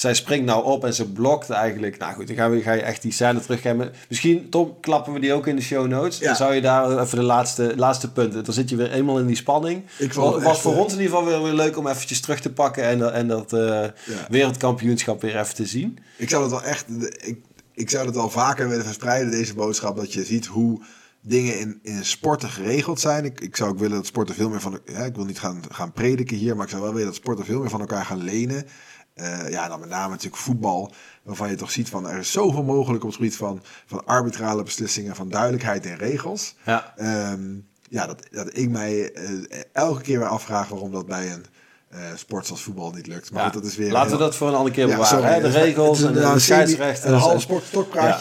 Zij springt nou op en ze blokt eigenlijk. Nou goed, dan gaan we, ga je echt die scène terugkijken. Misschien, Tom, klappen we die ook in de show notes. Ja. Dan zou je daar even de laatste, laatste punten. Dan zit je weer eenmaal in die spanning. Ik vond het Het was echt, voor eh, ons in ieder geval weer, weer leuk om eventjes terug te pakken. En, en dat eh, wereldkampioenschap weer even te zien. Ik zou het wel echt, ik, ik zou het wel vaker willen verspreiden, deze boodschap, dat je ziet hoe dingen in, in sporten geregeld zijn. Ik, ik zou ook willen dat sporten veel meer van, ja, ik wil niet gaan, gaan prediken hier, maar ik zou wel willen dat sporten veel meer van elkaar gaan lenen. Uh, ja, dan met name natuurlijk voetbal, waarvan je toch ziet van er is zoveel mogelijk op het gebied van, van arbitrale beslissingen, van duidelijkheid en regels. Ja. Um, ja, dat, dat ik mij uh, elke keer weer afvraag waarom dat bij een eh, sport zoals voetbal niet lukt. Maar Ja, goed, dat is weer Laten heel- we dat voor een andere keer bewaren. hè? De regels en de, uh, semi- scheidsrechters. Een half sport,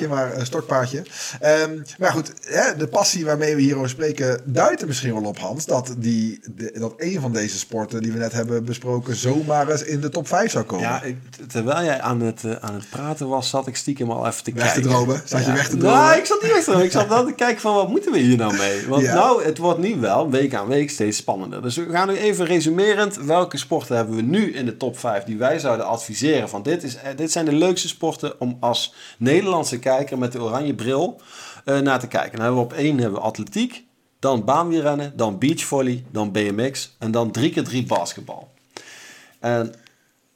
maar een stokpaardje. Ehm, maar goed, hè, de passie waarmee we hierover spreken duidt er misschien wel op, Hans, dat, die, de- dat een van deze sporten die we net hebben besproken zomaar eens in de top 5 zou komen. Ja, ik, terwijl jij aan het, eh, aan het praten was, zat ik stiekem al even te Weg te kijken. dromen? Zat je weg te dromen? Nou, ik zat niet weg te dromen. Ik zat wel te kijken van wat moeten we hier nou mee? Want nou, het wordt nu wel week aan week steeds spannender. Dus we gaan nu even resumerend. Welke sporten hebben we nu in de top 5 die wij zouden adviseren? Van dit, is, eh, dit zijn de leukste sporten om als Nederlandse kijker met de oranje bril eh, naar te kijken. Dan hebben we op één hebben we atletiek, dan baanwielrennen, dan beachvolley, dan BMX en dan drie keer drie basketbal. En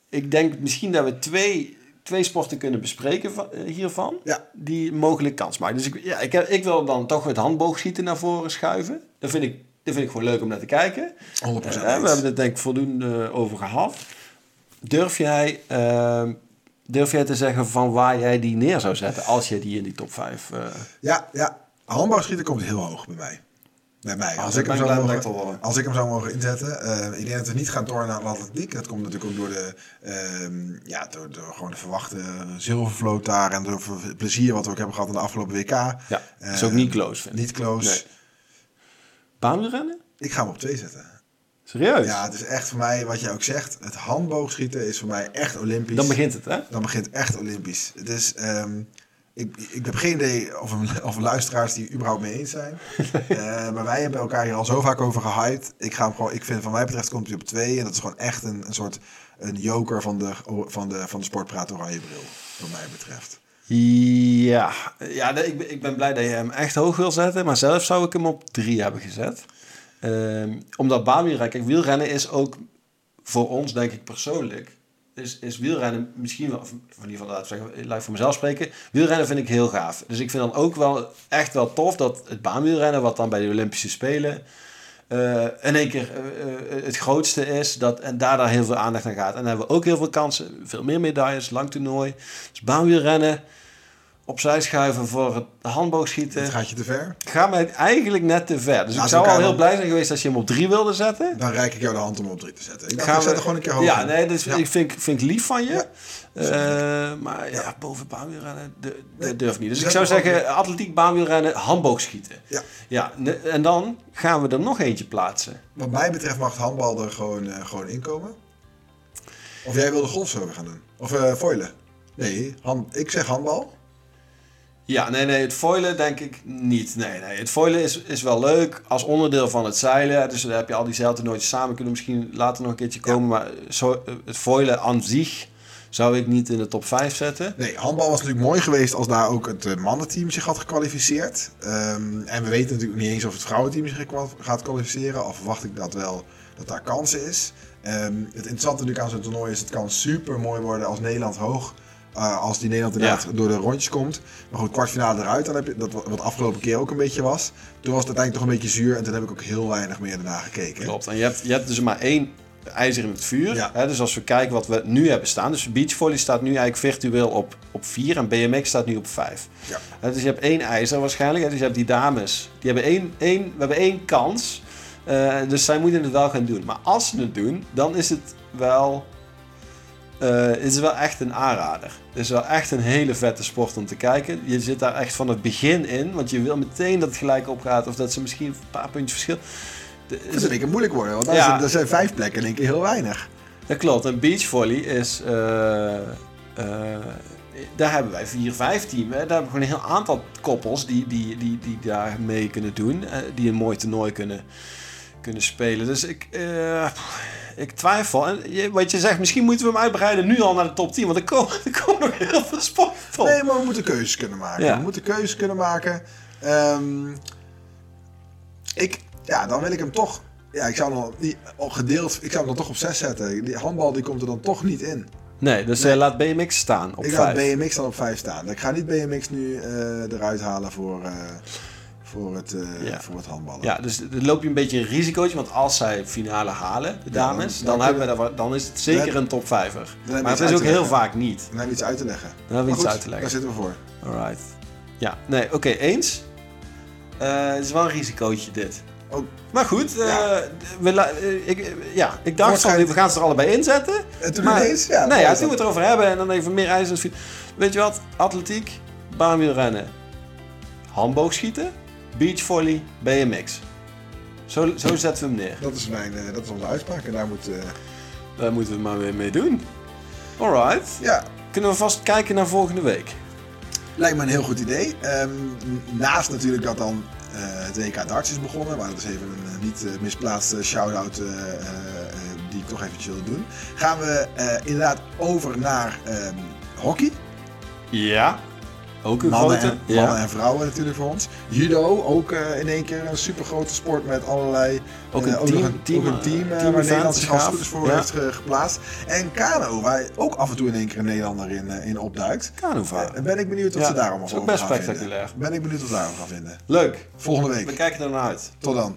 ik denk misschien dat we twee, twee sporten kunnen bespreken van, eh, hiervan. Ja. Die mogelijk kans maken. Dus ik, ja, ik, heb, ik wil dan toch het handboogschieten naar voren schuiven. Dat vind ik, dat vind ik gewoon leuk om naar te kijken. 100% Eh, we hebben het denk ik voldoende eh, over gehad. Durf jij, eh, durf jij te zeggen van waar jij die neer zou zetten als je die in die top 5... eh Ja, ja. Handbouwschieten komt heel hoog bij mij. Bij mij. Ah, Als, ik hem zou mogen, als ik hem zou mogen inzetten. eh, ik denk dat we niet gaan door naar de atletiek. Dat komt natuurlijk ook door de, ehm, ja, door, door gewoon de verwachte zilvervloot daar. En door het plezier wat we ook hebben gehad in de afgelopen WK. ja, dat is ook Eh, niet close vind ik. Niet close. Nee. Baanwielrennen? Ik ga hem op twee zetten. Serieus? Ja, het is echt voor mij, wat jij ook zegt, het handboogschieten is voor mij echt olympisch. Dan begint het hè? Dan begint echt olympisch. Dus ik, ik heb geen idee of, een, of luisteraars die überhaupt mee eens zijn. Eh, maar wij hebben elkaar hier al zo vaak over gehyped. Ik, ga hem gewoon, ik vind van mij betreft komt hij op twee. En dat is gewoon echt een, een soort een joker van de, van de, van de sportpraat oranje bril. Wat mij betreft. Ja, ja ik, ik ben blij dat je hem echt hoog wil zetten. Maar zelf zou ik hem op drie hebben gezet. Ehm, omdat baanwielrennen... Kijk, wielrennen is ook voor ons, denk ik persoonlijk... Is, is wielrennen misschien wel... Of in ieder geval, laat ik zeggen, laat voor mezelf spreken. Wielrennen vind ik heel gaaf. Dus ik vind dan ook wel echt wel tof dat het baanwielrennen... wat dan bij de Olympische Spelen... eh, in één keer eh, eh, het grootste is dat, en daar, daar heel veel aandacht aan gaat. En dan hebben we ook heel veel kansen, veel meer medailles, lang toernooi. Dus baanwielrennen, opzij schuiven voor het handboogschieten. Het gaat je te ver. Gaat mij eigenlijk net te ver. Dus Laten ik zou al heel dan- blij zijn geweest als je hem op drie wilde zetten. Dan reik ik jou de hand om op drie te zetten. Ik dacht, Gaan ik zet we- er gewoon een keer hoog Ja, in. nee, dus Ja. ik vind, vind ik lief van je. Ja. Eh, maar ja, boven baanwielrennen de, de Nee, durf niet. Dus ik zou hem zeggen, atletiek, baanwielrennen, handboogschieten. Ja. Ja, en dan gaan we er nog eentje plaatsen. Wat mij betreft mag het handbal er gewoon, eh, gewoon inkomen. Of jij wilde golfserver gaan doen. Of eh foilen. Nee, hand, ik zeg handbal. Ja, nee, nee, het foilen denk ik niet. Nee, nee, het foilen is, is wel leuk als onderdeel van het zeilen. Dus dan heb je al die zeiltoernooitjes samen, kunnen misschien later nog een keertje komen. Maar zo, het foilen aan zich zou ik niet in de top 5 zetten. Nee, handbal was natuurlijk mooi geweest als daar ook het eh, mannenteam zich had gekwalificeerd. Ehm, en we weten natuurlijk niet eens of het vrouwenteam zich gaat kwalificeren. Al verwacht ik dat wel, dat daar kans is. Ehm, het interessante natuurlijk aan zo'n toernooi is, het kan super mooi worden als Nederland hoog. Eh, als die Nederland inderdaad door de rondjes komt. Maar goed, kwartfinale eruit, dan heb je, dat wat afgelopen keer ook een beetje was. Toen was het uiteindelijk toch een beetje zuur en toen heb ik ook heel weinig meer daarna gekeken. Klopt. En je hebt, je hebt dus maar één ijzer in het vuur. Ja. Hè, dus als we kijken wat we nu hebben staan. Dus beachvolley staat nu eigenlijk virtueel op, op 4 en BMX staat nu op 5. Ja. Hè, dus je hebt één ijzer waarschijnlijk. Hè, dus je hebt die dames. Die hebben één, één, we hebben één kans. Eh, dus zij moeten het wel gaan doen. Maar als ze het doen, dan is het wel, eh, is wel echt een aanrader. Het is wel echt een hele vette sport om te kijken. Je zit daar echt van het begin in. Want je wil meteen dat het gelijk opgaat. Of dat ze misschien een paar puntjes verschil. De- Dat is een keer moeilijk worden, want Ja. er zijn vijf plekken in één keer heel weinig. Dat klopt. En beachvolley is... eh, eh, daar hebben wij vier, vijf teams. Daar hebben we gewoon een heel aantal koppels die, die, die, die daar mee kunnen doen. die een mooi toernooi kunnen, kunnen spelen. Dus ik, eh, ik twijfel. En je, wat je zegt, misschien moeten we hem uitbreiden nu al naar de top 10. Want er komen, er komen nog heel veel sporten op. Nee, maar we moeten keuzes kunnen maken. Ja. We moeten keuzes kunnen maken. Ehm, ik, ja, dan wil ik hem toch. Ja, ik zou hem al niet al gedeeld. Ik zou hem dan toch op 6 zetten. Die handbal die komt er dan toch niet in. Nee, dus Nee. eh, laat BMX staan op ik ga 5. BMX dan op 5 staan. Ik ga niet BMX nu eh, eruit halen voor, voor, het, eh, Ja. voor het handballen. Ja, dus dan loop je een beetje een risicootje. Want als zij finale halen, de Ja, dan- dames, dan hebben we dan is het zeker Dan- een top 5er. heb je Maar iets het is ook heel vaak niet. Dan hebben we iets uit te leggen. Dan hebben we iets uit te leggen. Daar zitten we voor. Alright. Ja, nee, oké, eens. Eh, het is wel een risicootje dit. ook. Maar goed, eh, we, ik, ja, ik dacht van, we gaan ze er allebei inzetten. En toen maar, ineens, ja, nee, ja, toen we het erover hebben en dan even meer fiets. Weet je wat? Atletiek, baanwielrennen, handboogschieten, beachvolley, BMX. Zo, zo zetten we hem neer. Dat is, mijn, eh, dat is onze uitspraak en daar moet... eh, Daar moeten we maar weer mee doen. Alright. ja, Kunnen we vast kijken naar volgende week? Lijkt me een heel goed idee. Ehm, naast natuurlijk dat dan eh, het WK darts is begonnen, maar dat is even een niet misplaatste shout-out die ik toch eventjes wil doen. Gaan we inderdaad over naar ehm, hockey. Ja. Ook een Mannen, grote. en, mannen en vrouwen natuurlijk voor ons. Judo, ook eh, in één keer een super grote sport met allerlei... Ook eh, een team- een, team- ook een team, eh, team waar event Nederland is zich als gaaf. goed is voor heeft ge- geplaatst. En kano, waar ook af en toe in één keer een Nederlander in, eh, in opduikt. Eh, ben ik benieuwd wat ze daarom over ook best gaan vinden. spectaculair. Ben ik benieuwd wat ze daarom gaan vinden. Leuk. Volgende We week. kijken er naar uit. Tot dan.